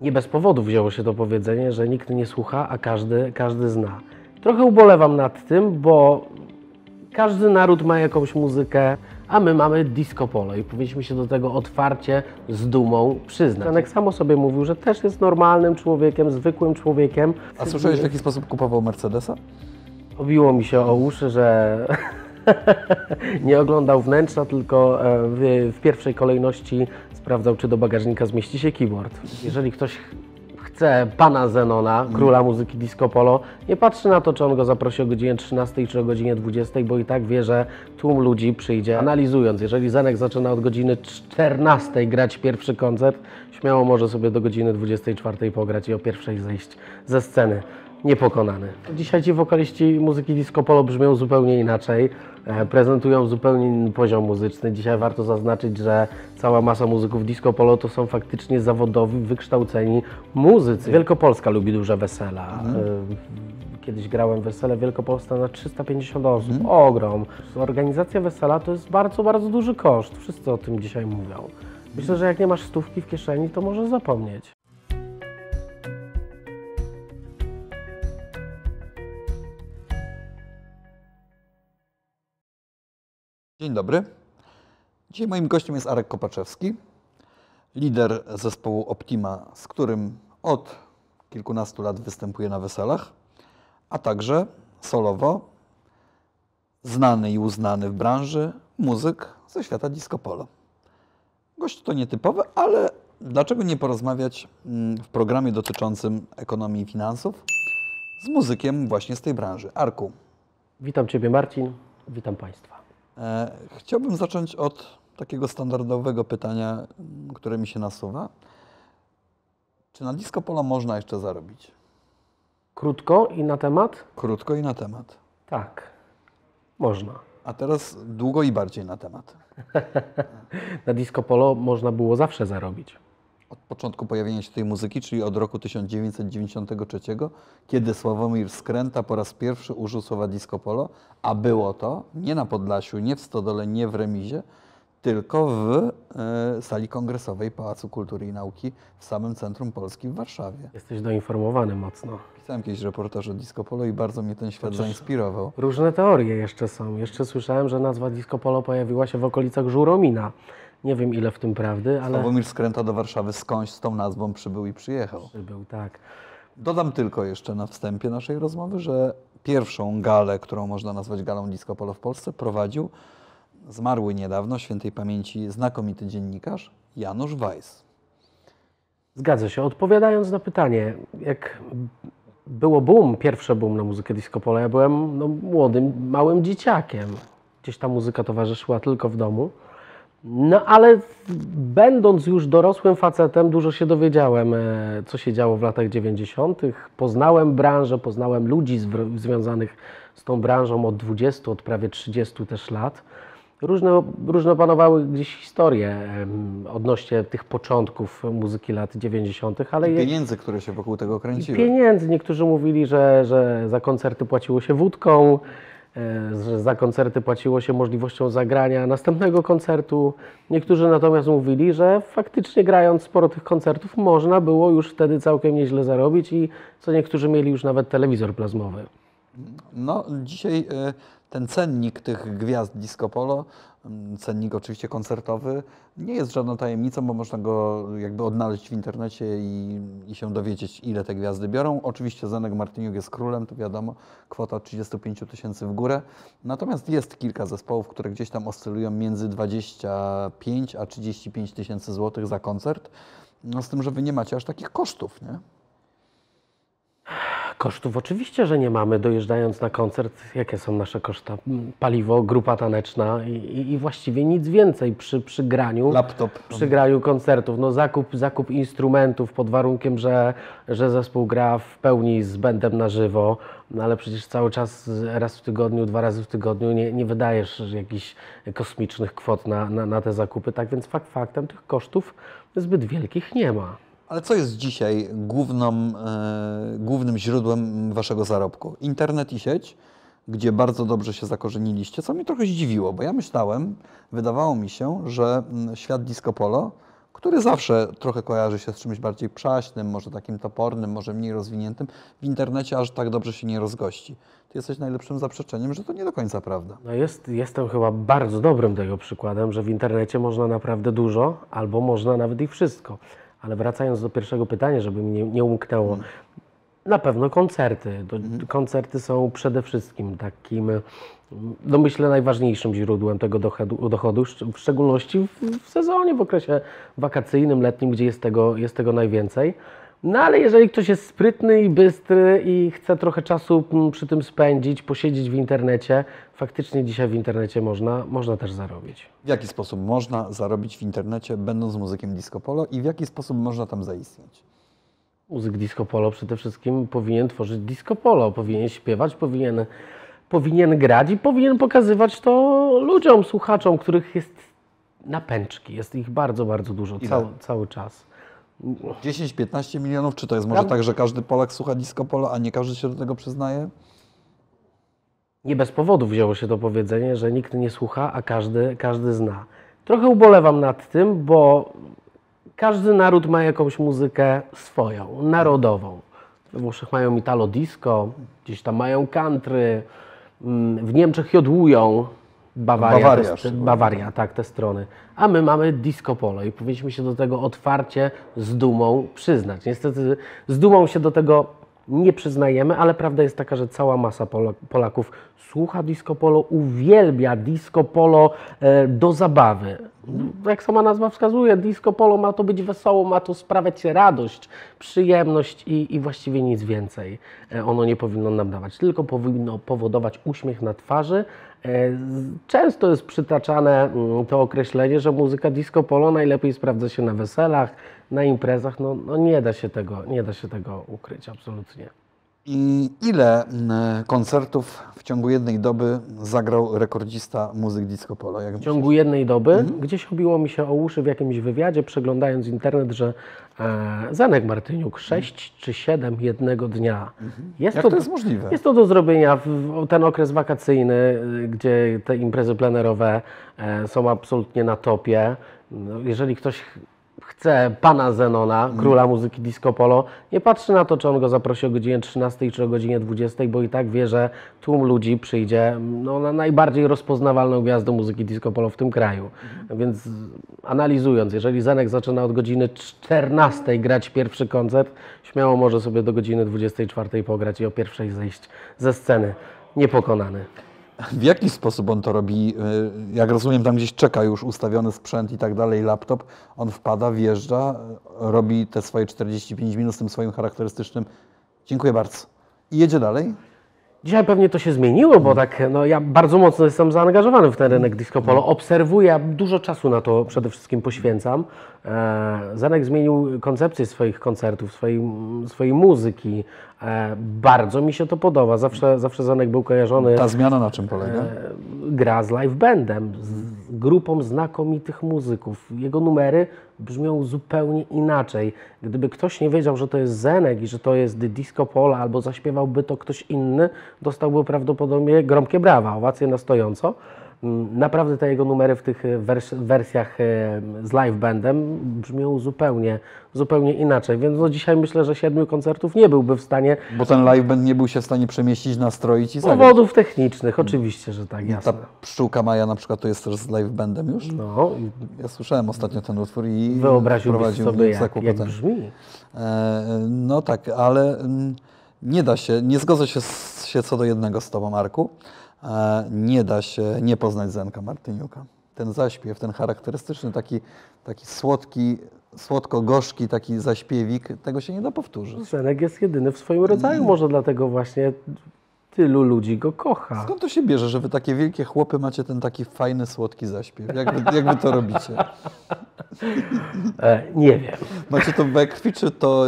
Nie bez powodu wzięło się to powiedzenie, że nikt nie słucha, a każdy, każdy zna. Trochę ubolewam nad tym, bo każdy naród ma jakąś muzykę, a my mamy disco polo i powinniśmy się do tego otwarcie, z dumą przyznać. Janek samo sobie mówił, że też jest normalnym człowiekiem, zwykłym człowiekiem. A słyszałeś w jaki sposób kupował Mercedesa? Obiło mi się o uszy, że nie oglądał wnętrza, tylko e, w, w pierwszej kolejności sprawdzał, czy do bagażnika zmieści się keyboard. Jeżeli ktoś chce pana Zenona, króla muzyki disco polo, nie patrzy na to, czy on go zaprosi o godzinie 13 czy o godzinie 20, bo i tak wie, że tłum ludzi przyjdzie. Analizując, jeżeli Zenek zaczyna od godziny 14 grać pierwszy koncert, śmiało może sobie do godziny 24 pograć i o pierwszej zejść ze sceny niepokonany. Dzisiaj ci wokaliści muzyki disco polo brzmią zupełnie inaczej, e, prezentują zupełnie inny poziom muzyczny. Dzisiaj warto zaznaczyć, że cała masa muzyków disco polo to są faktycznie zawodowi, wykształceni muzycy. Wielkopolska lubi duże wesela. E, Kiedyś grałem wesele w Wielkopolsce na 350 osób. Ogrom. Organizacja wesela to jest bardzo, bardzo duży koszt. Wszyscy o tym dzisiaj mówią. Myślę, że jak nie masz stówki w kieszeni, to możesz zapomnieć. Dzień dobry. Dzisiaj moim gościem jest Arek Kopaczewski, lider zespołu Optima, z którym od kilkunastu lat występuje na weselach, a także solowo znany i uznany w branży muzyk ze świata disco polo. Gość to nietypowy, ale dlaczego nie porozmawiać mm, w programie dotyczącym ekonomii i finansów z muzykiem właśnie z tej branży? Arku, Witam Ciebie Marcin, witam Państwa. E, Chciałbym zacząć od takiego standardowego pytania, które mi się nasuwa. Czy na disco polo można jeszcze zarobić? Krótko i na temat? Krótko i na temat. Tak, można. A teraz długo i bardziej na temat. Na disco polo można było zawsze zarobić. Od początku pojawienia się tej muzyki, czyli od roku 1993, kiedy Sławomir Skręta po raz pierwszy użył słowa disco polo, a było to nie na Podlasiu, nie w Stodole, nie w Remizie, tylko w e, sali kongresowej Pałacu Kultury i Nauki w samym centrum Polski w Warszawie. Jesteś doinformowany mocno. Pisałem kiedyś reportaż o disco polo i bardzo mnie ten świat zainspirował. Różne teorie jeszcze są. Jeszcze słyszałem, że nazwa disco polo pojawiła się w okolicach Żuromina. Nie wiem ile w tym prawdy, ale Sławomir Skręta do Warszawy skądś z tą nazwą przybył i przyjechał. był tak. Dodam tylko jeszcze na wstępie naszej rozmowy, że pierwszą galę, którą można nazwać galą disco polo w Polsce, prowadził zmarły niedawno, świętej pamięci, znakomity dziennikarz Janusz Weiss. Zgadza się. Odpowiadając na pytanie, jak było boom, pierwsze boom na muzykę disco polo, ja byłem no, młodym, małym dzieciakiem. Gdzieś ta muzyka towarzyszyła tylko w domu. No ale będąc już dorosłym facetem, dużo się dowiedziałem, e, co się działo w latach 90. Poznałem branżę, poznałem ludzi zw- związanych z tą branżą od 20, od prawie 30 też lat. Różne, różne panowały gdzieś historie odnośnie tych początków muzyki lat 90., ale je- Pieniędzy, które się wokół tego kręciły. pieniędzy. Niektórzy mówili, że, że za koncerty płaciło się wódką, że za koncerty płaciło się możliwością zagrania następnego koncertu. Niektórzy natomiast mówili, że faktycznie grając sporo tych koncertów można było już wtedy całkiem nieźle zarobić i co niektórzy mieli już nawet telewizor plazmowy. No, dzisiaj e, ten cennik tych gwiazd disco polo, cennik oczywiście koncertowy, nie jest żadną tajemnicą, bo można go jakby odnaleźć w internecie i, i się dowiedzieć, ile te gwiazdy biorą. Oczywiście Zenek Martyniuk jest królem, to wiadomo, kwota od 35 tysięcy w górę. Natomiast jest kilka zespołów, które gdzieś tam oscylują między 25 a 35 tysięcy złotych za koncert. No, z tym, że wy nie macie aż takich kosztów, nie? Kosztów oczywiście, że nie mamy. Dojeżdżając na koncert, jakie są nasze koszta? Mm, Paliwo, grupa taneczna i, i, i właściwie nic więcej przy, przy graniu. Laptop. przy graniu koncertów. No zakup, zakup instrumentów pod warunkiem, że, że zespół gra w pełni z bendem na żywo, no ale przecież cały czas raz w tygodniu, dwa razy w tygodniu nie, nie wydajesz jakichś kosmicznych kwot na, na, na te zakupy, tak więc fakt faktem tych kosztów zbyt wielkich nie ma. Ale co jest dzisiaj główną, e, głównym źródłem waszego zarobku? Internet i sieć, gdzie bardzo dobrze się zakorzeniliście, co mnie trochę zdziwiło, bo ja myślałem, wydawało mi się, że mm, świat disco polo który zawsze trochę kojarzy się z czymś bardziej przaśnym, może takim topornym, może mniej rozwiniętym, w internecie aż tak dobrze się nie rozgości. Ty jesteś najlepszym zaprzeczeniem, że to nie do końca prawda. No jest, jestem chyba bardzo dobrym tego przykładem, że w internecie można naprawdę dużo, albo można nawet i wszystko. Ale wracając do pierwszego pytania, żeby mi nie, nie umknęło, na pewno koncerty. To, Koncerty są przede wszystkim takim, no myślę, najważniejszym źródłem tego dochodu, dochodu w szczególności w, w sezonie, w okresie wakacyjnym, letnim, gdzie jest tego, jest tego najwięcej. No ale jeżeli ktoś jest sprytny i bystry i chce trochę czasu mm, przy tym spędzić, posiedzieć w internecie, faktycznie dzisiaj w internecie można, można też zarobić. W jaki sposób można zarobić w internecie, będąc muzykiem disco polo i w jaki sposób można tam zaistnieć? Muzyk disco polo przede wszystkim powinien tworzyć disco polo, powinien śpiewać, powinien, powinien grać i powinien pokazywać to ludziom, słuchaczom, których jest na pęczki. Jest ich bardzo, bardzo dużo, cały, cały czas. 10-15 milionów? Czy to jest może tak, że każdy Polak słucha disco polo, a nie każdy się do tego przyznaje? Nie bez powodu wzięło się to powiedzenie, że nikt nie słucha, a każdy, każdy zna. Trochę ubolewam nad tym, bo każdy naród ma jakąś muzykę swoją, narodową. We Włoszech mają Italo disco, gdzieś tam mają country, mm, w Niemczech jodłują. Bawaria, Bawaria. Bawaria, tak, te strony. A my mamy disco polo i powinniśmy się do tego otwarcie, z dumą przyznać. Niestety z dumą się do tego nie przyznajemy, ale prawda jest taka, że cała masa Polaków słucha disco polo, uwielbia disco polo e, do zabawy. Jak sama nazwa wskazuje, disco polo ma to być wesoło, ma to sprawiać radość, przyjemność i, i właściwie nic więcej. E, ono nie powinno nam dawać, tylko powinno powodować uśmiech na twarzy. E, Często jest przytaczane mm, to określenie, że muzyka disco polo najlepiej sprawdza się na weselach, na imprezach. No, no nie da się tego, nie da się tego ukryć absolutnie. I ile mm, koncertów w ciągu jednej doby zagrał rekordzista muzyk disco polo? W ciągu jednej doby gdzieś obiło mi się o uszy w jakimś wywiadzie, przeglądając internet, że e, Zanek Martyniuk 6 czy 7 jednego dnia. Jest Jak to jest możliwe? Jest to do zrobienia w ten okres wakacyjny, y, gdzie te imprezy plenerowe e, są absolutnie na topie. No, jeżeli ktoś chce pana Zenona, króla muzyki disco polo, nie patrzy na to, czy on go zaprosi o godzinie 13 czy o godzinie 20, bo i tak wie, że tłum ludzi przyjdzie no, na najbardziej rozpoznawalną gwiazdę muzyki disco polo w tym kraju. Więc analizując, jeżeli Zenek zaczyna od godziny 14 grać pierwszy koncert, śmiało może sobie do godziny 24 pograć i o pierwszej zejść ze sceny. Niepokonany. W jaki sposób on to robi? Y, Jak rozumiem, tam gdzieś czeka już ustawiony sprzęt i tak dalej, laptop. On wpada, wjeżdża, y, robi te swoje 45 minut z tym swoim charakterystycznym dziękuję bardzo. I jedzie dalej. Dzisiaj pewnie to się zmieniło, bo tak, no ja bardzo mocno jestem zaangażowany w ten rynek disco polo. Obserwuję, dużo czasu na to przede wszystkim poświęcam. E, Zanek zmienił koncepcję swoich koncertów, swojej, swojej muzyki. E, bardzo mi się to podoba. Zawsze, zawsze Zanek był kojarzony Ta zmiana na czym polega? e, gra z live bandem, z grupą znakomitych muzyków. Jego numery brzmią zupełnie inaczej. Gdyby ktoś nie wiedział, że to jest Zenek i że to jest The Disco Polo, albo zaśpiewałby to ktoś inny, dostałby prawdopodobnie gromkie brawa, owacje na stojąco. Mm, Naprawdę te jego numery w tych e, wers- wersjach e, z live bandem brzmią zupełnie, zupełnie inaczej. Więc no dzisiaj myślę, że siedmiu koncertów nie byłby w stanie Bo ten live band nie był się w stanie przemieścić, nastroić i zagrać. powodów technicznych. Oczywiście, że tak, Ta jasne. pszczółka Maja na przykład to jest też z live bandem już? No, Ja słyszałem ostatnio ten utwór i Wyobraziłbyś sobie, jak, jak brzmi. E, No tak, ale mm, nie da się, nie zgodzę się, z, się co do jednego z Tobą, Marku. Nie da się nie poznać Zenka Martyniuka. Ten zaśpiew, ten charakterystyczny, taki, taki słodki, słodko-gorzki taki zaśpiewik, tego się nie da powtórzyć. Zenek jest jedyny w swoim rodzaju, może dlatego właśnie tylu ludzi go kocha. Skąd to się bierze, że Wy takie wielkie chłopy macie ten taki fajny, słodki zaśpiew? Jak wy, jak wy to robicie? E, nie wiem. Macie to we krwi, czy to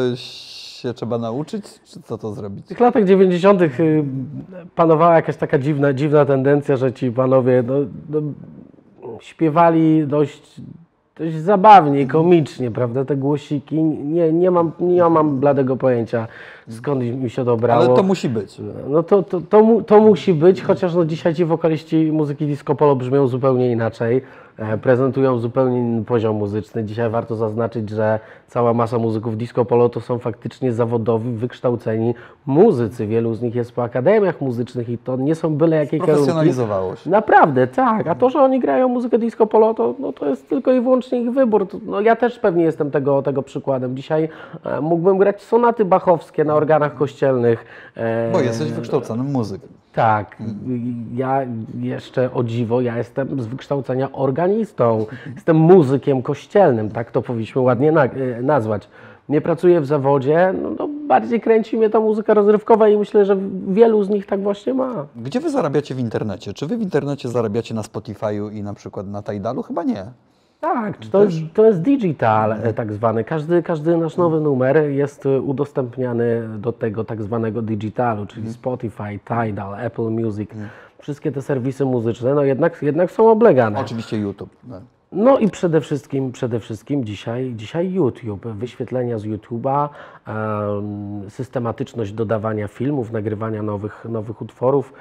się trzeba nauczyć, czy co to zrobić? W tych latach 90. y, panowała jakaś taka dziwna, dziwna tendencja, że ci panowie no, no, śpiewali dość, dość zabawnie, komicznie, prawda, te głosiki. Nie, nie, mam, nie mam bladego pojęcia, skąd mi się to brało. Ale to musi być. No to, to, to, to musi być, chociaż no dzisiaj ci wokaliści muzyki disco polo brzmią zupełnie inaczej. E, prezentują zupełnie inny poziom muzyczny. Dzisiaj warto zaznaczyć, że cała masa muzyków disco polo to są faktycznie zawodowi, wykształceni muzycy. Wielu z nich jest po akademiach muzycznych i to nie są byle jakie kierunki. Się. Naprawdę, tak. A to, że oni grają muzykę disco polo, to, no, to jest tylko i wyłącznie ich wybór. No, ja też pewnie jestem tego, tego przykładem. Dzisiaj e, mógłbym grać sonaty bachowskie na organach kościelnych. E, Bo jesteś wykształconym muzykiem. Tak, ja jeszcze o dziwo, ja jestem z wykształcenia organistą, jestem muzykiem kościelnym, tak to powinniśmy ładnie na, e, nazwać. Nie pracuję w zawodzie, no, no bardziej kręci mnie ta muzyka rozrywkowa i myślę, że wielu z nich tak właśnie ma. Gdzie wy zarabiacie w internecie? Czy wy w internecie zarabiacie na Spotify'u i na przykład na Tidalu? Chyba nie. Tak, czy to, jest, to jest digital e, tak zwany. Każdy, każdy nasz nowy numer jest e, udostępniany do tego tak zwanego digitalu, czyli Spotify, Tidal, Apple Music. Wszystkie te serwisy muzyczne, no jednak, jednak są oblegane. Oczywiście YouTube. No. No i przede wszystkim, przede wszystkim dzisiaj, dzisiaj YouTube, wyświetlenia z YouTube'a, em, systematyczność dodawania filmów, nagrywania nowych, nowych utworów.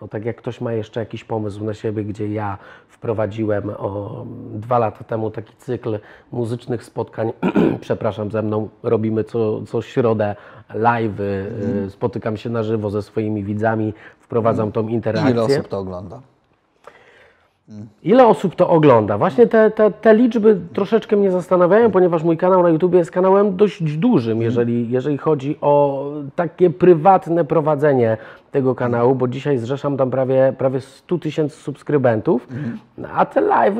No tak jak ktoś ma jeszcze jakiś pomysł na siebie, gdzie ja wprowadziłem o, dwa lata temu taki cykl muzycznych spotkań, przepraszam, ze mną robimy co, co środę live, y, spotykam się na żywo ze swoimi widzami, wprowadzam tą I interakcję. ile osób to ogląda? Ile osób to ogląda? Właśnie te, te, te liczby troszeczkę mnie zastanawiają, ponieważ mój kanał na YouTube jest kanałem dość dużym, jeżeli, jeżeli chodzi o takie prywatne prowadzenie tego kanału, bo dzisiaj zrzeszam tam prawie, prawie 100 tysięcy subskrybentów, a te live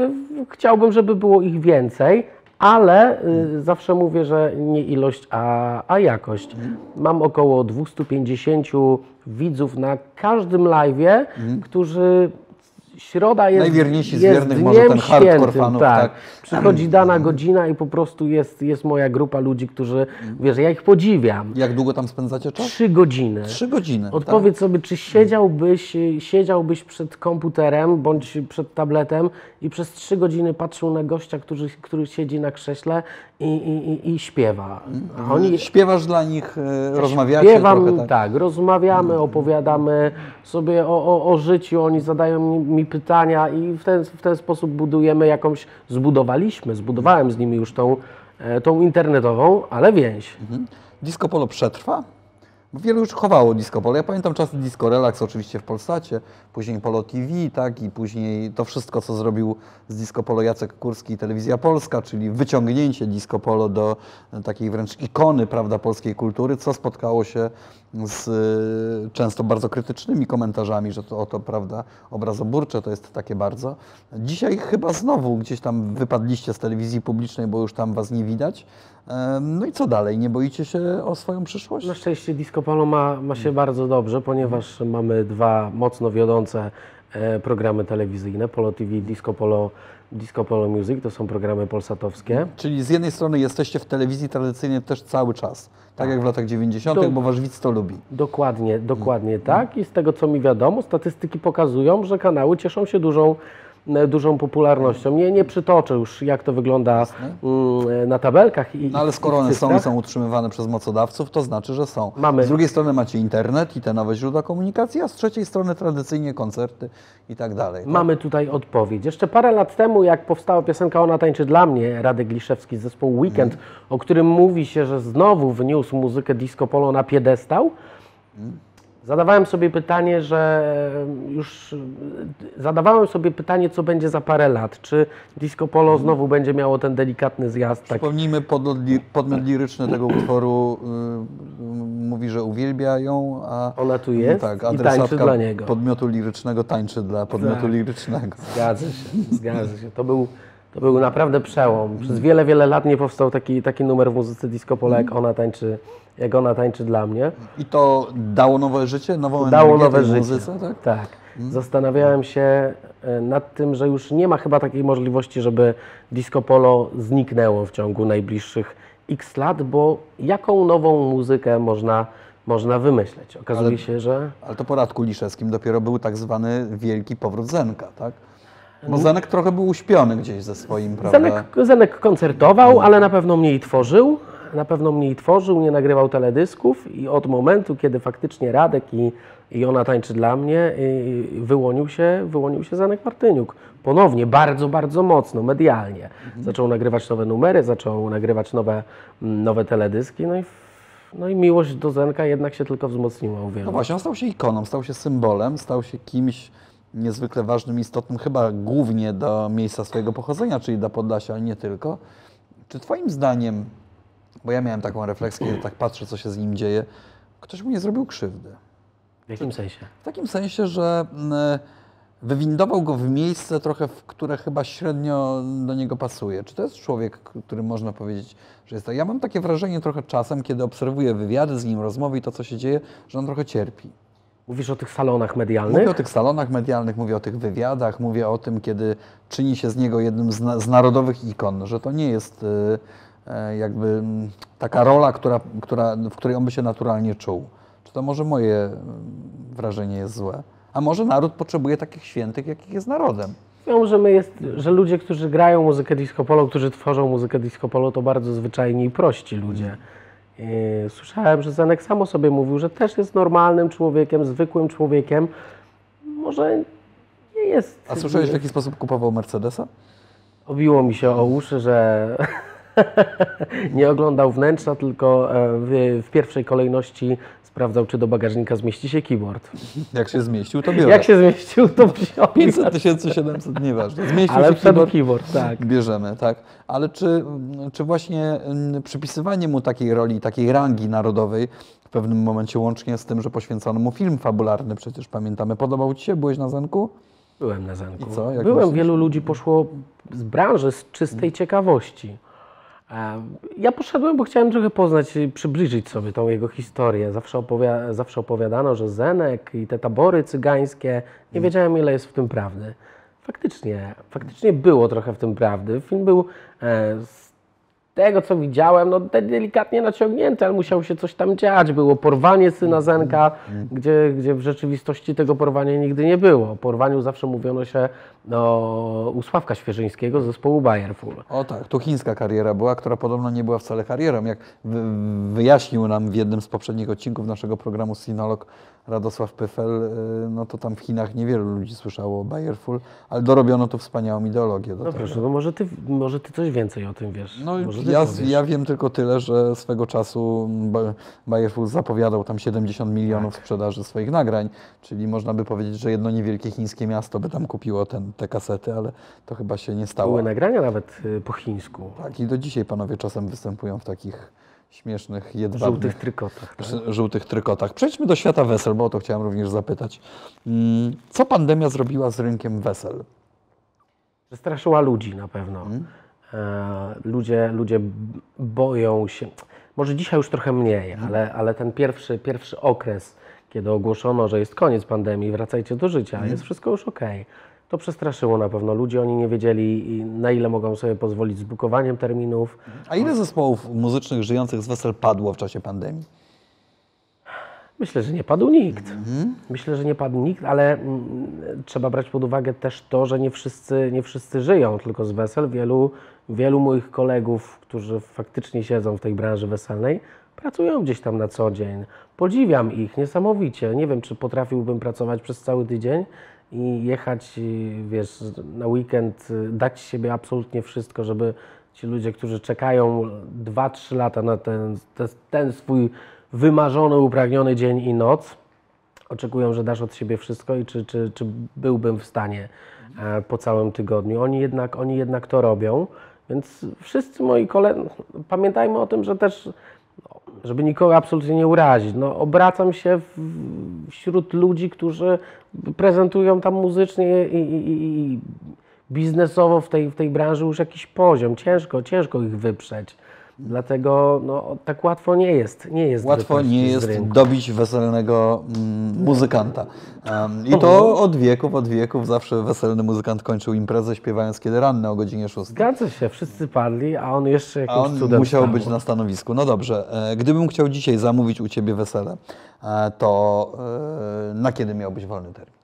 chciałbym, żeby było ich więcej. Ale y, zawsze mówię, że nie ilość, a, a jakość. Mam około 250 widzów na każdym live'ie, którzy środa jest, Najwierniejsi z jest wiernych może ten hardcore świętym, fanów, tak. tak. Przychodzi dana godzina i po prostu jest, jest moja grupa ludzi, którzy, wiesz, ja ich podziwiam. Jak długo tam spędzacie czas? Trzy godziny. Trzy godziny. tak? Odpowiedz sobie, czy siedziałbyś, siedziałbyś przed komputerem bądź przed tabletem i przez trzy godziny patrzył na gościa, który, który siedzi na krześle i, i, i, śpiewa. A oni, Tak? Śpiewasz dla nich, e, rozmawiacie Śpiewam, trochę tak. tak. rozmawiamy, opowiadamy sobie o, o, o życiu, oni zadają mi pytania i w ten, w ten sposób budujemy jakąś, zbudowaliśmy, zbudowałem z nimi już tą, e, tą internetową, ale więź. Disco Polo przetrwa? Wielu już chowało Disco Polo. Ja pamiętam czasy Disco Relax oczywiście w Polsacie, później Polo TV, tak, i później to wszystko, co zrobił z Disco Polo Jacek Kurski i Telewizja Polska, czyli wyciągnięcie Disco Polo do e, takiej wręcz ikony, prawda, polskiej kultury, co spotkało się z e, często bardzo krytycznymi komentarzami, że to oto, prawda, obrazoburcze to jest takie bardzo. Dzisiaj chyba znowu gdzieś tam wypadliście z telewizji publicznej, bo już tam was nie widać. No i co dalej? Nie boicie się o swoją przyszłość? Na szczęście Disco Polo ma, ma się bardzo dobrze, ponieważ mamy dwa mocno wiodące e, programy telewizyjne, Polo TV, Disco Polo, Disco Polo Music, to są programy polsatowskie. Czyli z jednej strony jesteście w telewizji tradycyjnej też cały czas, tak jak w latach 90., To- bo wasz widz to lubi. Dokładnie, dokładnie tak. I z tego co mi wiadomo, statystyki pokazują, że kanały cieszą się dużą, dużą popularnością. Nie, nie przytoczę już, jak to wygląda mm, na tabelkach. I, No ale skoro one są i są utrzymywane przez mocodawców, to znaczy, że są. Mamy- Z drugiej strony macie internet i te nowe źródła komunikacji, a z trzeciej strony tradycyjnie koncerty i tak dalej. tak? Mamy tutaj odpowiedź. Jeszcze parę lat temu, jak powstała piosenka Ona tańczy dla mnie, Radek Liszewski z zespołu Weekend, o którym mówi się, że znowu wniósł muzykę disco polo na piedestał, zadawałem sobie pytanie, że już zadawałem sobie pytanie, co będzie za parę lat. Czy disco polo znowu będzie miało ten delikatny zjazd? Tak, Przypomnijmy, podmiot, li- podmiot liryczny tego utworu y, mówi, że uwielbia ją, a Ona tu jest tak, i tańczy dla niego. podmiotu lirycznego tańczy dla podmiotu Tak. lirycznego. Zgadza się, zgadza się. To był, to był naprawdę przełom. Przez wiele, wiele lat nie powstał taki, taki numer w muzyce disco polo, jak ona tańczy, jak ona tańczy dla mnie. I to dało nowe życie, nową Dało energię nowe życie. muzyce, tak? Tak. Zastanawiałem się e, nad tym, że już nie ma chyba takiej możliwości, żeby disco polo zniknęło w ciągu najbliższych x lat, bo jaką nową muzykę można, można wymyśleć? Okazuje Ale- się, że Ale to po Radku Liszewskim dopiero był tak zwany wielki powrót Zenka, tak? Bo Zenek trochę był uśpiony gdzieś ze swoim, prawda? Zenek, Zenek koncertował, ale na pewno mniej tworzył. na pewno mniej tworzył, nie nagrywał teledysków i od momentu, kiedy faktycznie Radek i, i ona tańczy dla mnie, wyłonił się, wyłonił się Zanek Martyniuk. Ponownie, bardzo, bardzo mocno, medialnie. Zaczął nagrywać nowe numery, zaczął nagrywać nowe, mm, nowe teledyski, no i, no i miłość do Zenka jednak się tylko wzmocniła u wielu. No właśnie, on stał się ikoną, stał się symbolem, stał się kimś niezwykle ważnym, istotnym, chyba głównie do miejsca swojego pochodzenia, czyli do Podlasia, ale nie tylko. Czy Twoim zdaniem, bo ja miałem taką refleksję, kiedy tak patrzę, co się z nim dzieje, ktoś mu nie zrobił krzywdy? W jakim sensie? W takim sensie, że mm, wywindował go w miejsce trochę, w które chyba średnio do niego pasuje. Czy to jest człowiek, który można powiedzieć, że jest tak? Ja mam takie wrażenie trochę czasem, kiedy obserwuję wywiady z nim, rozmowy i to, co się dzieje, że on trochę cierpi. Mówisz o tych salonach medialnych? Mówię o tych salonach medialnych, mówię o tych wywiadach, mówię o tym, kiedy czyni się z niego jednym z, na, z narodowych ikon, że to nie jest y, e, jakby taka rola, która, która, w której on by się naturalnie czuł. Czy to może moje wrażenie jest złe? A może naród potrzebuje takich świętych, jakich jest narodem? Mówią, że, my jest, że ludzie, którzy grają muzykę disco polo, którzy tworzą muzykę disco polo, to bardzo zwyczajni i prości ludzie. I Słyszałem, że Zenek sam o sobie mówił, że też jest normalnym człowiekiem, zwykłym człowiekiem. Może nie jest. A słyszałeś, w jaki sposób kupował Mercedesa? Obiło mi się o uszy, że nie oglądał wnętrza, tylko e, w, w pierwszej kolejności sprawdzał, czy do bagażnika zmieści się keyboard. Jak się zmieścił, to biorę. Jak się zmieścił, to wziął. 500 tysięcy 700, nieważne. Zmieścił Ale się keyboard, keyboard, tak. Bierzemy, tak. Ale czy, czy właśnie mm, przypisywanie mu takiej roli, takiej rangi narodowej w pewnym momencie łącznie z tym, że poświęcono mu film fabularny, przecież pamiętamy, podobał Ci się? Byłeś na Zenku? Byłem na zamku. I co? Jak Byłem, myślisz? wielu ludzi poszło z branży z czystej ciekawości. Ja poszedłem, bo chciałem trochę poznać, i przybliżyć sobie tą jego historię. Zawsze, opowia- zawsze opowiadano, że Zenek i te tabory cygańskie, nie wiedziałem ile jest w tym prawdy. Faktycznie, faktycznie było trochę w tym prawdy. Film był e, z tego, co widziałem, no de- delikatnie naciągnięty, ale musiał się coś tam dziać. Było porwanie syna Zenka, gdzie, gdzie w rzeczywistości tego porwania nigdy nie było. O porwaniu zawsze mówiono się no, u Sławka Świeżyńskiego z zespołu Bayerful. O tak, to chińska kariera była, która podobno nie była wcale karierą. Jak wy, wyjaśnił nam w jednym z poprzednich odcinków naszego programu Sinolog Radosław Pyfel, y, no to tam w Chinach niewielu ludzi słyszało o Bayerful, ale dorobiono tu wspaniałą ideologię do No tego. proszę, no może ty, może ty coś więcej o tym wiesz. No ja, powiesz. ja wiem tylko tyle, że swego czasu Ba- Bayerful zapowiadał tam 70 milionów Tak. sprzedaży swoich nagrań, czyli można by powiedzieć, że jedno niewielkie chińskie miasto by tam kupiło ten, te kasety, ale to chyba się nie stało. Były nagrania nawet y, po chińsku. Tak, i do dzisiaj panowie czasem występują w takich śmiesznych, jedwabnych, żółtych trykotach. Tak? żółtych trykotach. Przejdźmy do świata wesel, bo o to chciałem również zapytać. Mm, Co pandemia zrobiła z rynkiem wesel? Przestraszyła ludzi na pewno. E, ludzie, ludzie boją się. Może dzisiaj już trochę mniej, ale, ale ten pierwszy, pierwszy okres, kiedy ogłoszono, że jest koniec pandemii, wracajcie do życia, jest wszystko już ok. To przestraszyło na pewno ludzi. Oni nie wiedzieli, na ile mogą sobie pozwolić z bukowaniem terminów. A ile zespołów muzycznych żyjących z wesel padło w czasie pandemii? Myślę, że nie padł nikt. Myślę, że nie padł nikt, ale mm, trzeba brać pod uwagę też to, że nie wszyscy, nie wszyscy żyją tylko z wesel. Wielu, wielu moich kolegów, którzy faktycznie siedzą w tej branży weselnej, pracują gdzieś tam na co dzień. Podziwiam ich niesamowicie. Nie wiem, czy potrafiłbym pracować przez cały tydzień i jechać, wiesz, na weekend, y, dać siebie absolutnie wszystko, żeby ci ludzie, którzy czekają 2-3 lata na ten, ten, swój wymarzony, upragniony dzień i noc, oczekują, że dasz od siebie wszystko i czy, czy, czy byłbym w stanie e, po całym tygodniu. Oni jednak, oni jednak to robią, więc wszyscy moi koledzy, pamiętajmy o tym, że też, żeby nikogo absolutnie nie urazić, no, obracam się wśród ludzi, którzy prezentują tam muzycznie i, i- i biznesowo w tej, w tej branży już jakiś poziom. Ciężko, ciężko ich wyprzeć. Dlatego no, tak łatwo nie jest. Nie jest Łatwo nie jest dobić weselnego mm, muzykanta. Um, I to od wieków, od wieków zawsze weselny muzykant kończył imprezę śpiewając kiedy ranne o godzinie 6. Zgadza się, wszyscy padli, a on jeszcze jakimś A on cudem musiał wstał. być na stanowisku. No dobrze, e, gdybym chciał dzisiaj zamówić u Ciebie wesele, e, to e, na kiedy miałbyś wolny termin?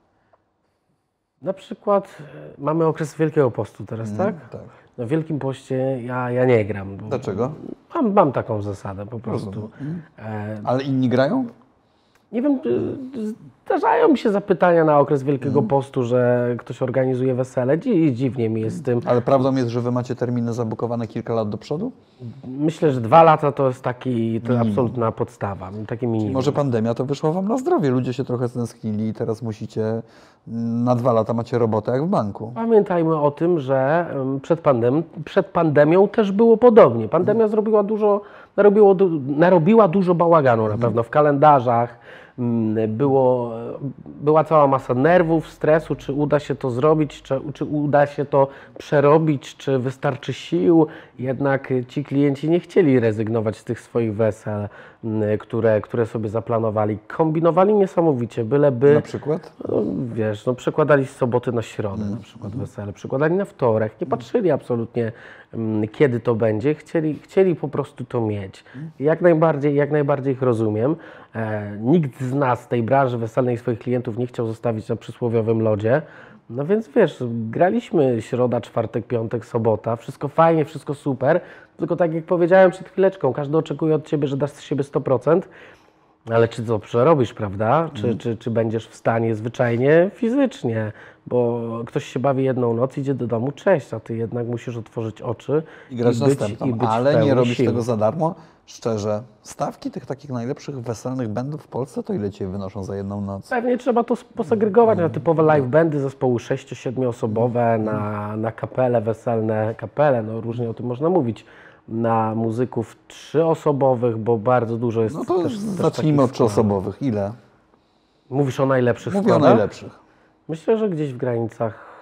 Na przykład e, mamy okres Wielkiego Postu teraz, tak? tak. No w Wielkim Poście ja, ja nie gram. Dlaczego? Mam, mam taką zasadę po prostu. E, Ale inni grają? Nie wiem, zdarzają mi się zapytania na okres Wielkiego Postu, że ktoś organizuje wesele. Dzi- Dziwnie mi jest z tym. Ale prawdą jest, że wy macie terminy zabukowane kilka lat do przodu? Myślę, że dwa lata to jest taki, to absolutna podstawa, taki minimum. Może pandemia to wyszła wam na zdrowie. Ludzie się trochę stęsknili i teraz musicie na dwa lata macie robotę jak w banku. Pamiętajmy o tym, że przed, pandem przed pandemią też było podobnie. Pandemia zrobiła dużo, narobiło, narobiła dużo bałaganu na pewno w kalendarzach. Mm, Było, była cała masa nerwów, stresu, czy uda się to zrobić, czy, czy uda się to przerobić, czy wystarczy sił. Jednak ci klienci nie chcieli rezygnować z tych swoich wesel, mm, które, które sobie zaplanowali. Kombinowali niesamowicie, byleby Na przykład? no, wiesz, no przekładali z soboty na środę na przykład wesele, przekładali na wtorek, nie patrzyli absolutnie mm, kiedy to będzie, chcieli, chcieli po prostu to mieć. Jak najbardziej, jak najbardziej ich rozumiem. E, nikt z nas tej branży weselnej swoich klientów nie chciał zostawić na przysłowiowym lodzie. No więc wiesz, graliśmy środa, czwartek, piątek, sobota, wszystko fajnie, wszystko super, tylko tak jak powiedziałem przed chwileczką, każdy oczekuje od Ciebie, że dasz z siebie 100%, ale czy to przerobisz, prawda? Czy, czy, czy będziesz w stanie zwyczajnie, fizycznie? Bo ktoś się bawi jedną noc, idzie do domu, cześć, a ty jednak musisz otworzyć oczy I grać być, następną. i być Ale nie robisz sił. tego za darmo. Szczerze, stawki tych takich najlepszych weselnych bandów w Polsce, to ile cię wynoszą za jedną noc? Pewnie trzeba to posegregować na typowe live bandy, zespoły 6-7 osobowe, na, na kapele weselne, kapele, no różnie o tym można mówić, na muzyków trzyosobowych, bo bardzo dużo jest No to też, zacznijmy od trzyosobowych. Ile? Mówisz o najlepszych Mówię o składach? najlepszych. Myślę, że gdzieś w granicach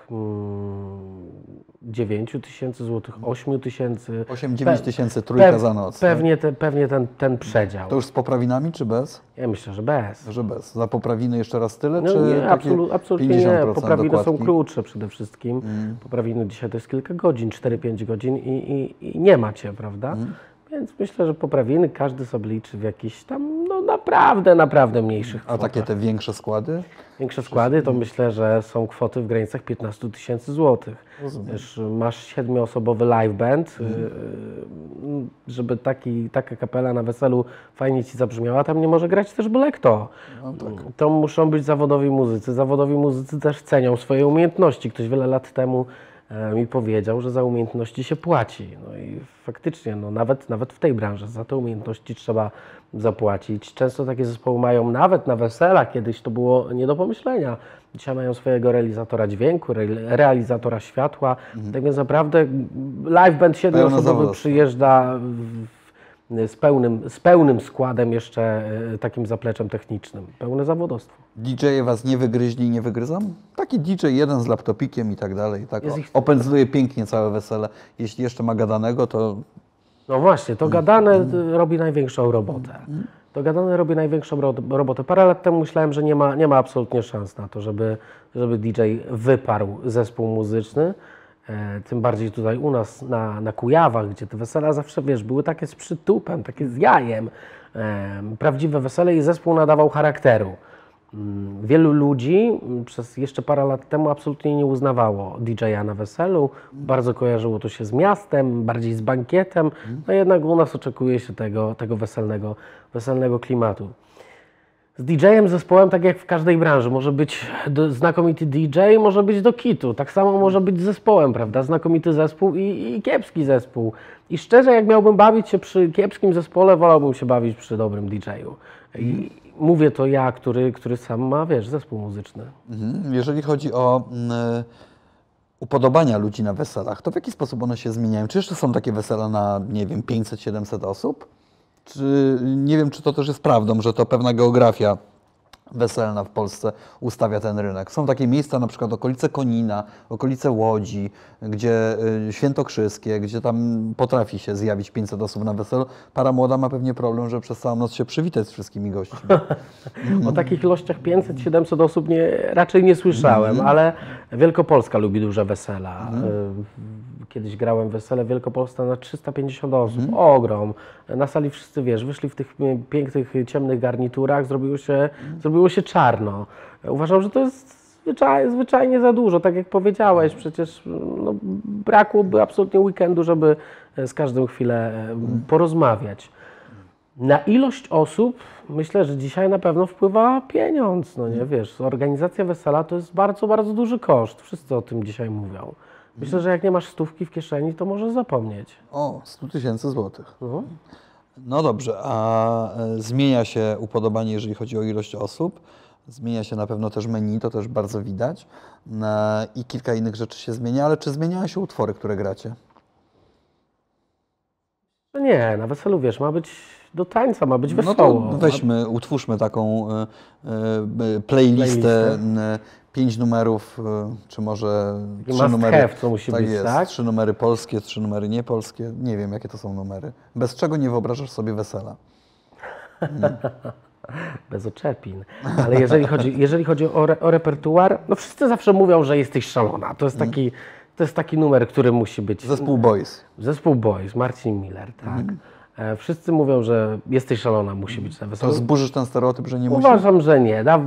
9 tysięcy złotych, 8 tysięcy. 8-9 tysięcy trójka za noc. Pewnie, te, pewnie ten, ten przedział. To już z poprawinami czy bez? Ja myślę, że bez. Że bez. Za poprawiny jeszcze raz tyle, No czy nie, absolu, absolutnie nie. 50% Poprawiny są dokładki? krótsze przede wszystkim. Poprawiny dzisiaj to jest kilka godzin, 4-5 godzin i, i, i nie macie, prawda? Więc myślę, że poprawiny każdy sobie liczy w jakichś tam, no naprawdę, naprawdę mniejszych A kwotach. takie te większe składy? Większe składy to myślę, że są kwoty w granicach 15 tysięcy złotych. Wiesz, masz siedmioosobowy live band, y, y, żeby taki, taka kapela na weselu fajnie ci zabrzmiała, tam nie może grać też byle kto. To muszą być zawodowi muzycy. Zawodowi muzycy też cenią swoje umiejętności. Ktoś wiele lat temu mi powiedział, że za umiejętności się płaci. No i faktycznie, no nawet, nawet w tej branży za te umiejętności trzeba zapłacić. Często takie zespoły mają nawet na weselach, kiedyś to było nie do pomyślenia. Dzisiaj mają swojego realizatora dźwięku, re, realizatora światła. Tak więc naprawdę live band siedmioosobowy zawodowstwo. przyjeżdża w, w, z, pełnym, z pełnym składem jeszcze e, takim zapleczem technicznym. Pełne zawodowstwo. DJ-e was nie wygryźli i nie wygryzą? Taki DJ jeden z laptopikiem i tak dalej. Tak Jest ich- opędzluje pięknie całe wesele. Jeśli jeszcze ma gadanego, to No właśnie, to gadane y, robi największą robotę. To gadane robi największą ro robotę. Parę lat temu myślałem, że nie ma, nie ma absolutnie szans na to, żeby, żeby DJ wyparł zespół muzyczny. E, tym bardziej tutaj u nas na, na Kujawach, gdzie te wesela zawsze, wiesz, były takie z przytupem, takie z jajem. E, prawdziwe wesele i zespół nadawał charakteru. Mm, Wielu ludzi mm, przez jeszcze parę lat temu absolutnie nie uznawało DJ-a na weselu. Bardzo kojarzyło to się z miastem, bardziej z bankietem. No jednak u nas oczekuje się tego, tego weselnego, weselnego klimatu. Z DJ-em, zespołem, tak jak w każdej branży, może być do, znakomity DJ, może być do kitu. Tak samo może być z zespołem, prawda? Znakomity zespół i, i kiepski zespół. I szczerze, jak miałbym bawić się przy kiepskim zespole, wolałbym się bawić przy dobrym DJ-u. I mówię to ja, który, który sam ma, wiesz, zespół muzyczny. mhm. jeżeli chodzi o mm, upodobania ludzi na weselach, to w jaki sposób one się zmieniają? Czy jeszcze są takie wesela na, nie wiem, 500-700 osób? Czy nie wiem, czy to też jest prawdą, że to pewna geografia weselna w Polsce ustawia ten rynek. Są takie miejsca, na przykład okolice Konina, okolice Łodzi, gdzie y, Świętokrzyskie, gdzie tam potrafi się zjawić 500 osób na weselu. Para młoda ma pewnie problem, że przez całą noc się przywitać z wszystkimi gośćmi. O takich ilościach 500-700 osób nie, raczej nie słyszałem, ale Wielkopolska lubi duże wesela. Y, Kiedyś grałem wesele Wielkopolska na 350 osób. Ogrom. Na sali wszyscy, wiesz, wyszli w tych pięknych, ciemnych garniturach, zrobiło się, zrobiło się czarno. Uważam, że to jest zwyczaj, zwyczajnie za dużo, tak jak powiedziałeś, przecież no, brakłoby absolutnie weekendu, żeby e, z każdą chwilę e, porozmawiać. Na ilość osób myślę, że dzisiaj na pewno wpływa pieniądz, no nie wiesz, organizacja wesela to jest bardzo, bardzo duży koszt, wszyscy o tym dzisiaj mówią. Myślę, że jak nie masz stówki w kieszeni, to możesz zapomnieć. O, 100 tysięcy złotych. No. No dobrze, a e, zmienia się upodobanie, jeżeli chodzi o ilość osób. Zmienia się na pewno też menu, to też bardzo widać. I kilka innych rzeczy się zmienia, ale czy zmieniają się utwory, które gracie? No nie, na weselu wiesz, ma być do tańca, ma być No wesoło. to weźmy, utwórzmy taką e, e, playlistę, Playlistę. Pięć numerów, e, czy może trzy must numery. have, co musi tak być, jest, tak? trzy numery polskie, trzy numery niepolskie. Nie wiem, jakie to są numery. Bez czego nie wyobrażasz sobie wesela? Bez oczepin. Ale jeżeli chodzi, jeżeli chodzi o, re, o repertuar, no wszyscy zawsze mówią, że jesteś szalona. To jest taki, to jest taki numer, który musi być. Zespół Boys. Zespół Boys, Marcin Miller, tak. E, Wszyscy mówią, że jesteś szalona, musi być na To weselu. zburzysz ten stereotyp, że nie musi? Uważam, że nie. Na,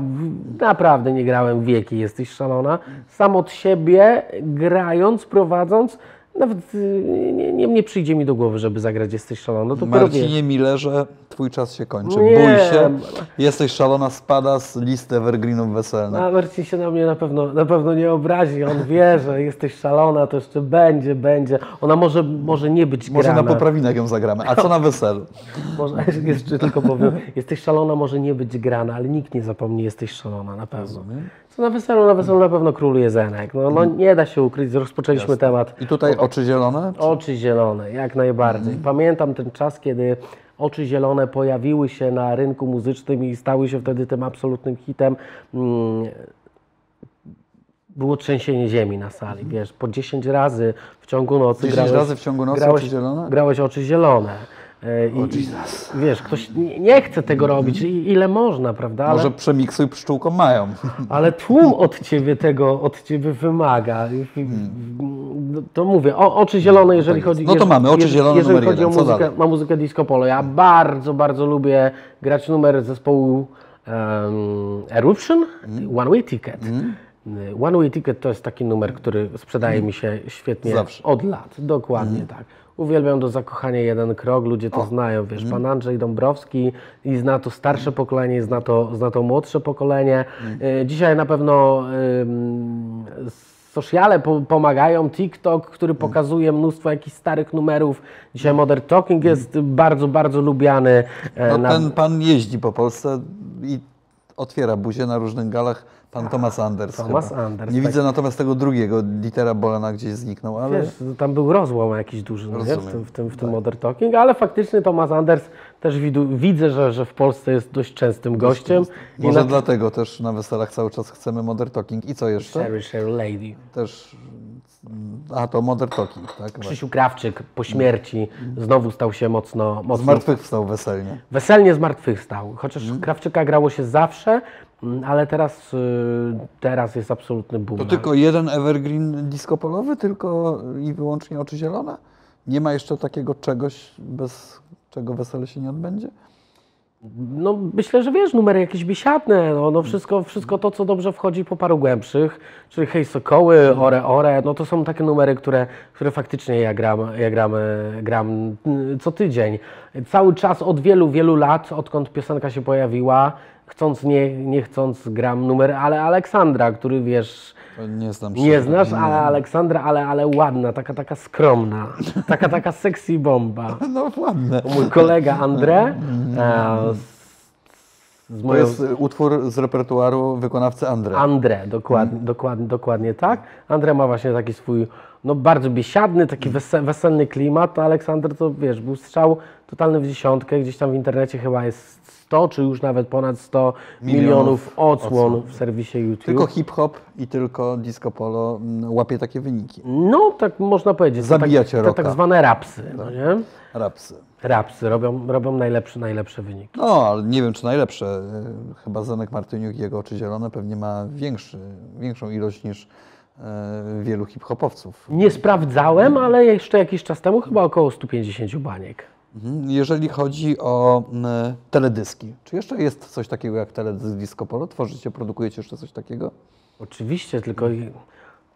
naprawdę nie grałem wieki, jesteś szalona. Sam od siebie, grając, prowadząc, nawet y, nie, nie, nie przyjdzie mi do głowy, żeby zagrać Jesteś szalona. To dopiero wiesz. Marcinie Millerze, twój czas się kończy. Nie. Bój się, jesteś szalona, spada z listy evergreenów weselnych. A Marcin się na mnie na pewno, na pewno nie obrazi. On wie, że jesteś szalona, to jeszcze będzie, będzie. Ona może, może nie być Może grana. na poprawinach ją zagramy. A co na weselu? Może, jeszcze tylko powiem, jesteś szalona, może nie być grana, ale nikt nie zapomni, jesteś szalona, na pewno. Na weselu, na weselu na pewno króluje Zenek. No, no nie da się ukryć, rozpoczęliśmy temat. I tutaj oczy zielone? Oczy zielone, jak najbardziej. Pamiętam ten czas, kiedy oczy zielone pojawiły się na rynku muzycznym i stały się wtedy tym absolutnym hitem. Mm, Było trzęsienie ziemi na sali, wiesz, po 10 razy w ciągu nocy 10 grałeś, razy w ciągu nocy grałeś, oczy zielone? grałeś oczy zielone. I, Jesus. wiesz, ktoś nie, chce tego robić, i- ile można, prawda? Ale, Może przemiksuj pszczółką mają. ale tłum od ciebie tego, od ciebie wymaga. No To mówię, o, oczy zielone, jeżeli tak chodzi No to mamy, oczy zielone Jeżeli numer chodzi o jeden. Muzykę, dalej? ma muzykę disco polo, ja bardzo, bardzo lubię grać numer zespołu um, Eruption, Mhm. One Way Ticket. One Way Ticket to jest taki numer, który sprzedaje mi się świetnie Zawsze. od lat. Dokładnie tak. Uwielbiam do zakochania jeden krok, ludzie to znają, wiesz, pan Andrzej Dąbrowski i zna to starsze pokolenie, zna to, zna to młodsze pokolenie. Y, Dzisiaj na pewno ym, sociale po, pomagają, TikTok, który pokazuje mnóstwo jakichś starych numerów. Dzisiaj Modern Talking jest bardzo, bardzo lubiany. e, No, na- ten pan jeździ po Polsce i otwiera buzię na różnych galach. Pan Thomas Anders. Thomas chyba. Anders, Nie tak. widzę natomiast tego drugiego, Dietera Bolena gdzieś zniknął, ale Wiesz, tam był rozłam jakiś duży no w tym, w tym, w tym Modern Talking, ale faktycznie Thomas Anders też widu, widzę, że, że w Polsce jest dość częstym gościem. I może na dlatego też na weselach cały czas chcemy Modern Talking. I co jeszcze? Sherry, Sherry Lady. Też, a to Modern Talking, tak? Krzysiu Krawczyk po śmierci znowu stał się mocno, mocno Zmartwychwstał weselnie. weselnie zmartwychwstał. Chociaż Mhm. Krawczyka grało się zawsze, mm, ale teraz, y, teraz jest absolutny boom. To tylko jeden evergreen disco polowy, tylko i wyłącznie oczy zielone? Nie ma jeszcze takiego czegoś, bez czego wesele się nie odbędzie? No myślę, że wiesz, numery jakieś biesiadne, no, no wszystko, wszystko to, co dobrze wchodzi po paru głębszych, czyli Hej Sokoły, Ore Ore, no to są takie numery, które, które faktycznie ja gram, ja gram, gram mm, co tydzień. Cały czas od wielu, wielu lat, odkąd piosenka się pojawiła, chcąc, nie, nie chcąc gram numer, ale Aleksandra, który wiesz, nie znam się. nie znasz, ale Aleksandra, ale, ale ładna, taka, taka skromna, taka, taka sexy bomba. No ładne. Mój kolega André e, z, z To moją... jest utwór z repertuaru wykonawcy Andre. André, dokładnie, dokładnie, dokładnie tak. André ma właśnie taki swój, no bardzo biesiadny, taki wese, weselny klimat, a Aleksander to wiesz, był strzał totalny w dziesiątkę, gdzieś tam w internecie chyba jest 100 czy już nawet ponad 100 milionów, Milionów odsłon w serwisie YouTube. Tylko hip-hop i tylko disco polo mm, łapie takie wyniki. No, tak można powiedzieć. Zabijacie tak, te rocka. tak zwane rapsy, no nie? Rapsy. Rapsy robią, robią najlepsze, najlepsze wyniki. No, ale nie wiem, czy najlepsze. E, Chyba Zenek Martyniuk i jego oczy zielone pewnie ma większy, większą ilość niż e, wielu hip-hopowców. Nie sprawdzałem, ale jeszcze jakiś czas temu chyba około 150 baniek. Mhm. Jeżeli chodzi o m, teledyski, czy jeszcze jest coś takiego jak teledysk Disco Polo? Tworzycie, produkujecie jeszcze coś takiego? Oczywiście, tylko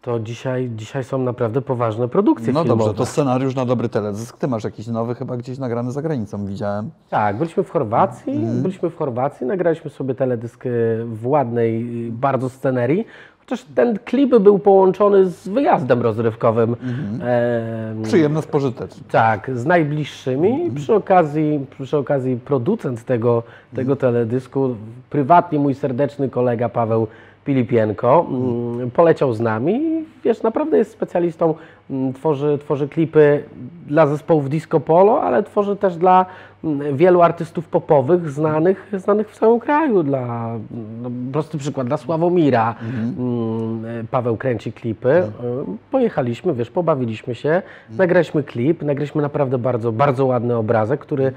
to dzisiaj, dzisiaj są naprawdę poważne produkcje No filmowe. dobrze, to scenariusz na dobry teledysk. Ty masz jakiś nowy, chyba gdzieś nagrany za granicą, widziałem. Tak, byliśmy w Chorwacji, Mhm. byliśmy w Chorwacji, nagraliśmy sobie teledysk e, w ładnej y, bardzo scenerii, chociaż ten klip był połączony z wyjazdem rozrywkowym. Mhm. Em, Przyjemne, spożyteczne. Tak, z najbliższymi. Przy okazji, przy okazji producent tego, tego teledysku, prywatnie mój serdeczny kolega Paweł Pilipienko, mm, poleciał z nami. i, Wiesz, naprawdę jest specjalistą, mm, tworzy, tworzy klipy dla zespołów disco polo, ale tworzy też dla mm, wielu artystów popowych znanych, znanych w całym kraju. Dla, no, prosty przykład, dla Sławomira. Mm, Paweł kręci klipy. Y, Pojechaliśmy, wiesz, pobawiliśmy się, nagraliśmy klip, nagraliśmy naprawdę bardzo, bardzo ładny obrazek, który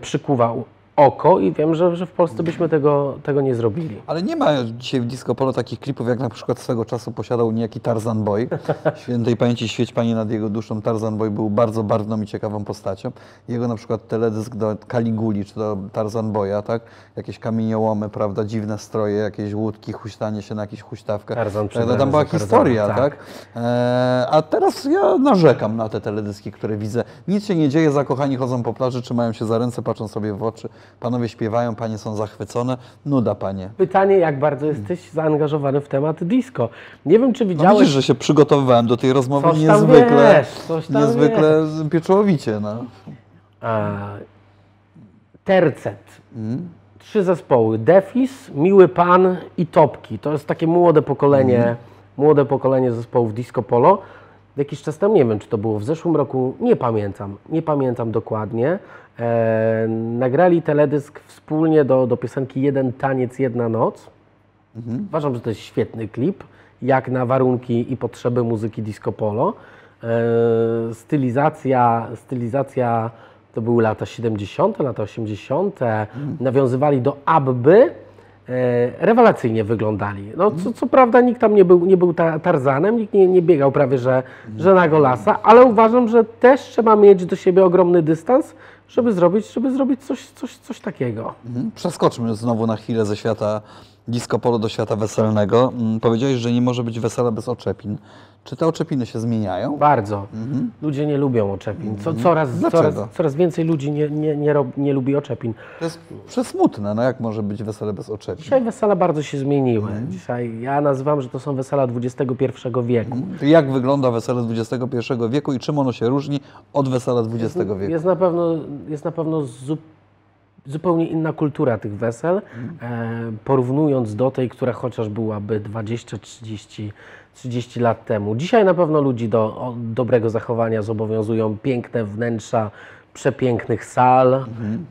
przykuwał oko i wiem, że, że w Polsce byśmy tego, tego nie zrobili. Ale nie ma dzisiaj w disco polo takich klipów, jak na przykład swego czasu posiadał niejaki Tarzan Boy. Świętej pamięci świeć Pani nad jego duszą. Tarzan Boy był bardzo barwną i ciekawą postacią. Jego na przykład teledysk do Kaliguli, czy do Tarzan Boya, tak? Jakieś kamieniołomy, prawda? Dziwne stroje, jakieś łódki, huśtanie się na jakichś huśtawkach. Tarzan tak, przebrany tam była historia, tak. tak? E, a teraz ja narzekam na te teledyski, które widzę. Nic się nie dzieje, zakochani chodzą po plaży, trzymają się za ręce, patrzą sobie w oczy. Panowie śpiewają, panie są zachwycone. Nuda, panie. Pytanie, jak bardzo jesteś zaangażowany w temat disco. Nie wiem, czy No widziałeś... widzisz, że się przygotowywałem do tej rozmowy Coś niezwykle, wiesz, coś niezwykle pieczołowicie. No. A, tercet. Trzy zespoły. Defis, Miły Pan i Topki. To jest takie młode pokolenie, młode pokolenie zespołów disco polo. Jakiś czas temu, nie wiem czy to było w zeszłym roku, nie pamiętam, nie pamiętam dokładnie. E, nagrali teledysk wspólnie do, do piosenki Jeden taniec, jedna noc. Uważam, że to jest świetny klip, jak na warunki i potrzeby muzyki disco polo. E, stylizacja, stylizacja to były lata 70., lata 80., nawiązywali do Abby. E, rewelacyjnie wyglądali. No, co, co prawda nikt tam nie był, nie był ta, Tarzanem, nikt nie, nie biegał prawie że, że na golasa, ale uważam, że też trzeba mieć do siebie ogromny dystans, żeby zrobić, żeby zrobić coś, coś, coś takiego. Mhm. Przeskoczmy znowu na chwilę ze świata disco polo do świata weselnego. Mm, Powiedziałeś, że nie może być wesela bez oczepin. Czy te oczepiny się zmieniają? Bardzo. Ludzie nie lubią oczepin. Co, coraz, Dlaczego? coraz, coraz więcej ludzi nie, nie, nie, rob, nie lubi oczepin. To jest przesmutne. No jak może być wesele bez oczepin? Dzisiaj wesela bardzo się zmieniły. Dzisiaj ja nazywam, że to są wesela XXI wieku. To Jak wygląda wesele XXI wieku i czym ono się różni od wesela XX wieku? Jest na pewno, jest na pewno zu, zupełnie inna kultura tych wesel, e, porównując do tej, która chociaż byłaby 20, 30, 30 lat temu. Dzisiaj na pewno ludzi do dobrego zachowania zobowiązują piękne wnętrza przepięknych sal,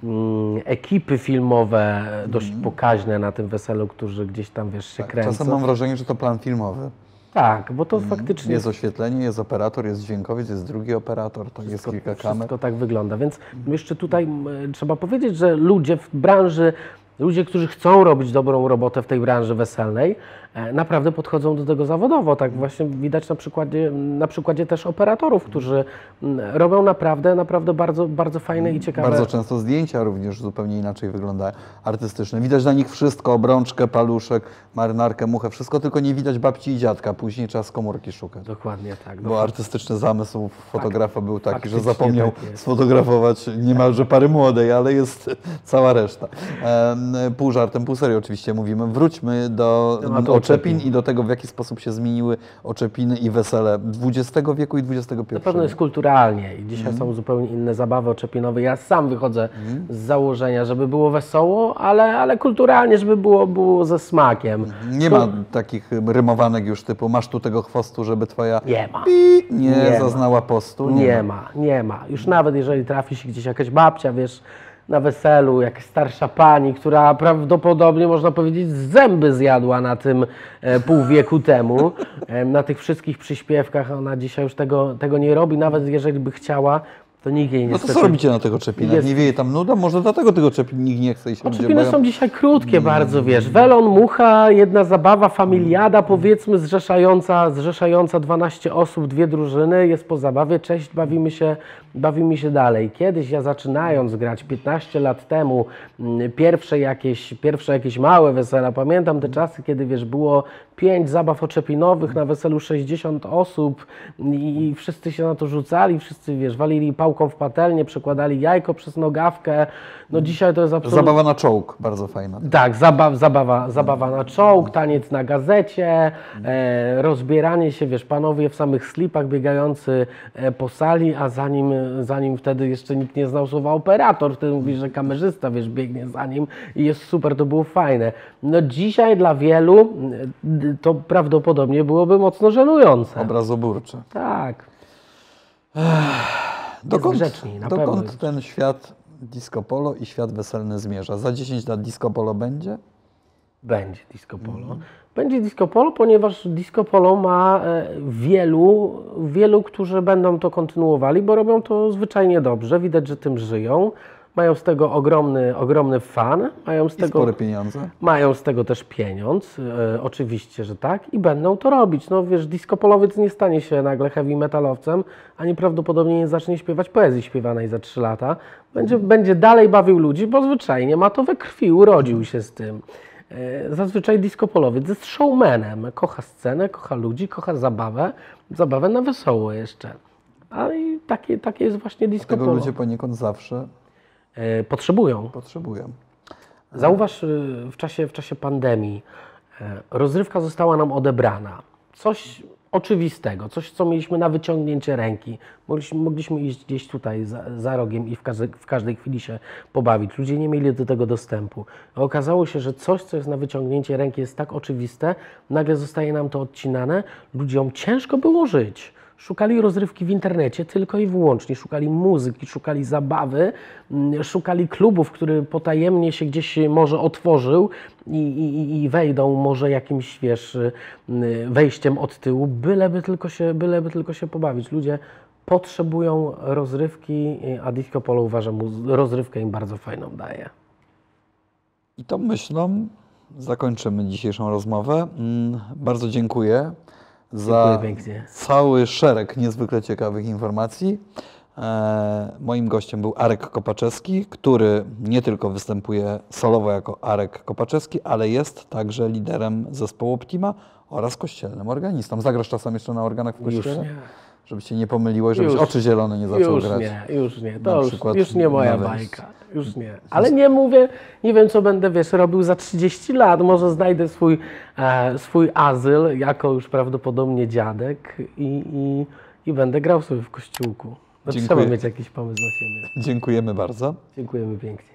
mm, ekipy filmowe dość pokaźne na tym weselu, którzy gdzieś tam, wiesz, się kręcą. Czasem mam wrażenie, że to plan filmowy. Tak, bo to faktycznie Jest oświetlenie, jest operator, jest dźwiękowiec, jest drugi operator, tak jest kilka kamer. Wszystko tak wygląda. Więc jeszcze tutaj m, trzeba powiedzieć, że ludzie w branży, ludzie, którzy chcą robić dobrą robotę w tej branży weselnej, e, naprawdę podchodzą do tego zawodowo. Tak właśnie widać na przykładzie, na przykładzie też operatorów, którzy robią naprawdę, naprawdę bardzo, bardzo fajne i ciekawe. Bardzo często zdjęcia również zupełnie inaczej wyglądają, artystyczne. Widać na nich wszystko, obrączkę, paluszek, marynarkę, muchę, wszystko, tylko nie widać babci i dziadka. Później trzeba z komórki szukać. Dokładnie tak. Bo artystyczny zamysł fotografa był taki, że zapomniał tak sfotografować niemalże pary młodej, ale jest cała reszta. Em, Pół żartem, pół serio oczywiście mówimy. Wróćmy do Tematu oczepin i do tego, w jaki sposób się zmieniły oczepiny i wesele XX wieku i XXI. Na pewno jest kulturalnie i dzisiaj są zupełnie inne zabawy oczepinowe. Ja sam wychodzę z założenia, żeby było wesoło, ale, ale kulturalnie, żeby było, było ze smakiem. Nie ma takich rymowanek już typu masz tu tego chwostu, żeby twoja Nie ma. pi nie, Nie ma. zaznała postu. Nie ma, nie ma. Już nawet jeżeli trafi się gdzieś jakaś babcia, wiesz, na weselu, jakaś starsza pani, która prawdopodobnie, można powiedzieć, zęby zjadła na tym e, pół wieku temu, e, na tych wszystkich przyśpiewkach, ona dzisiaj już tego, tego nie robi, nawet jeżeli by chciała, to nikt jej No to co robicie na tych oczepinach? Jest- Nie wieje tam nuda? Może dlatego tych oczepin nikt nie chce i się boją? są dzisiaj krótkie bardzo, wiesz. Welon, mucha, jedna zabawa, familiada powiedzmy zrzeszająca, zrzeszająca 12 osób, dwie drużyny, jest po zabawie, cześć, bawimy się, bawimy się dalej. Kiedyś ja zaczynając grać 15 lat temu, mm, pierwsze jakieś, pierwsze jakieś małe wesela, pamiętam te czasy, kiedy wiesz, było 5 zabaw oczepinowych, na weselu 60 osób i, wszyscy się na to rzucali, wszyscy wiesz, walili pałką w patelnię, przekładali jajko przez nogawkę. No dzisiaj to jest absolutnie... Zabawa na czołg, bardzo fajna. Tak, zabaw, zabawa, zabawa na czołg, taniec na gazecie, e, rozbieranie się, wiesz, panowie w samych slipach biegający e, po sali, a zanim, zanim wtedy jeszcze nikt nie znał słowa operator, wtedy mówi, że kamerzysta, wiesz, biegnie za nim i jest super, to było fajne. No dzisiaj dla wielu to prawdopodobnie byłoby mocno żenujące. Obrazoburcze. Tak. Dokąd, grzeczniej, dokąd ten świat disco polo i świat weselny zmierza? Za 10 lat disco polo będzie? Będzie disco polo. Będzie disco polo, ponieważ disco polo ma e, wielu, wielu, którzy będą to kontynuowali, bo robią to zwyczajnie dobrze. Widać, że tym żyją. Mają z tego ogromny, ogromny fan, mają z I tego spore pieniądze. mają z tego też pieniądz, e, oczywiście, że tak, i będą to robić. No wiesz, disco polowiec nie stanie się nagle heavy metalowcem, ani prawdopodobnie nie zacznie śpiewać poezji śpiewanej za 3 lata. Będzie, będzie dalej bawił ludzi, bo zwyczajnie ma to we krwi, urodził się z tym. E, Zazwyczaj disco polowiec jest showmanem, kocha scenę, kocha ludzi, kocha zabawę, zabawę na wesoło jeszcze. A i takie, takie jest właśnie disco Tego polo. ludzie poniekąd zawsze Potrzebują. potrzebują. Zauważ, y, w czasie, w czasie pandemii e, rozrywka została nam odebrana. Coś oczywistego, coś, co mieliśmy na wyciągnięcie ręki. Mogliśmy, mogliśmy iść gdzieś tutaj za, za rogiem i w każdej, w każdej chwili się pobawić. Ludzie nie mieli do tego dostępu. A okazało się, że coś, co jest na wyciągnięcie ręki, jest tak oczywiste, nagle zostaje nam to odcinane. Ludziom ciężko było żyć. Szukali rozrywki w internecie tylko i wyłącznie. Szukali muzyki, szukali zabawy, mm, szukali klubów, który potajemnie się gdzieś może otworzył i, i, i wejdą może jakimś, wiesz, y, wejściem od tyłu, byleby tylko się, byleby tylko się pobawić. Ludzie potrzebują rozrywki, y, a Disco Polo uważam, rozrywkę im bardzo fajną daje. I tą myślą zakończymy dzisiejszą rozmowę. Mm, Bardzo dziękuję za cały szereg niezwykle ciekawych informacji. E, moim gościem był Arek Kopaczewski, który nie tylko występuje solowo jako Arek Kopaczewski, ale jest także liderem zespołu Optima oraz kościelnym organistą. Zagrasz czasem jeszcze na organach w Już kościele? nie. Żeby się nie pomyliło i żebyś Już. oczy zielone nie zaczął Już grać. nie, już nie. To już, już nie moja na bajka. Już nie. Ale nie mówię, nie wiem co będę, wiesz, robił za 30 lat. Może znajdę swój, e, swój azyl jako już prawdopodobnie dziadek i, i, i będę grał sobie w kościółku. No, Dziękuję. trzeba mieć jakiś pomysł na siebie. Dziękujemy bardzo. Dziękujemy pięknie.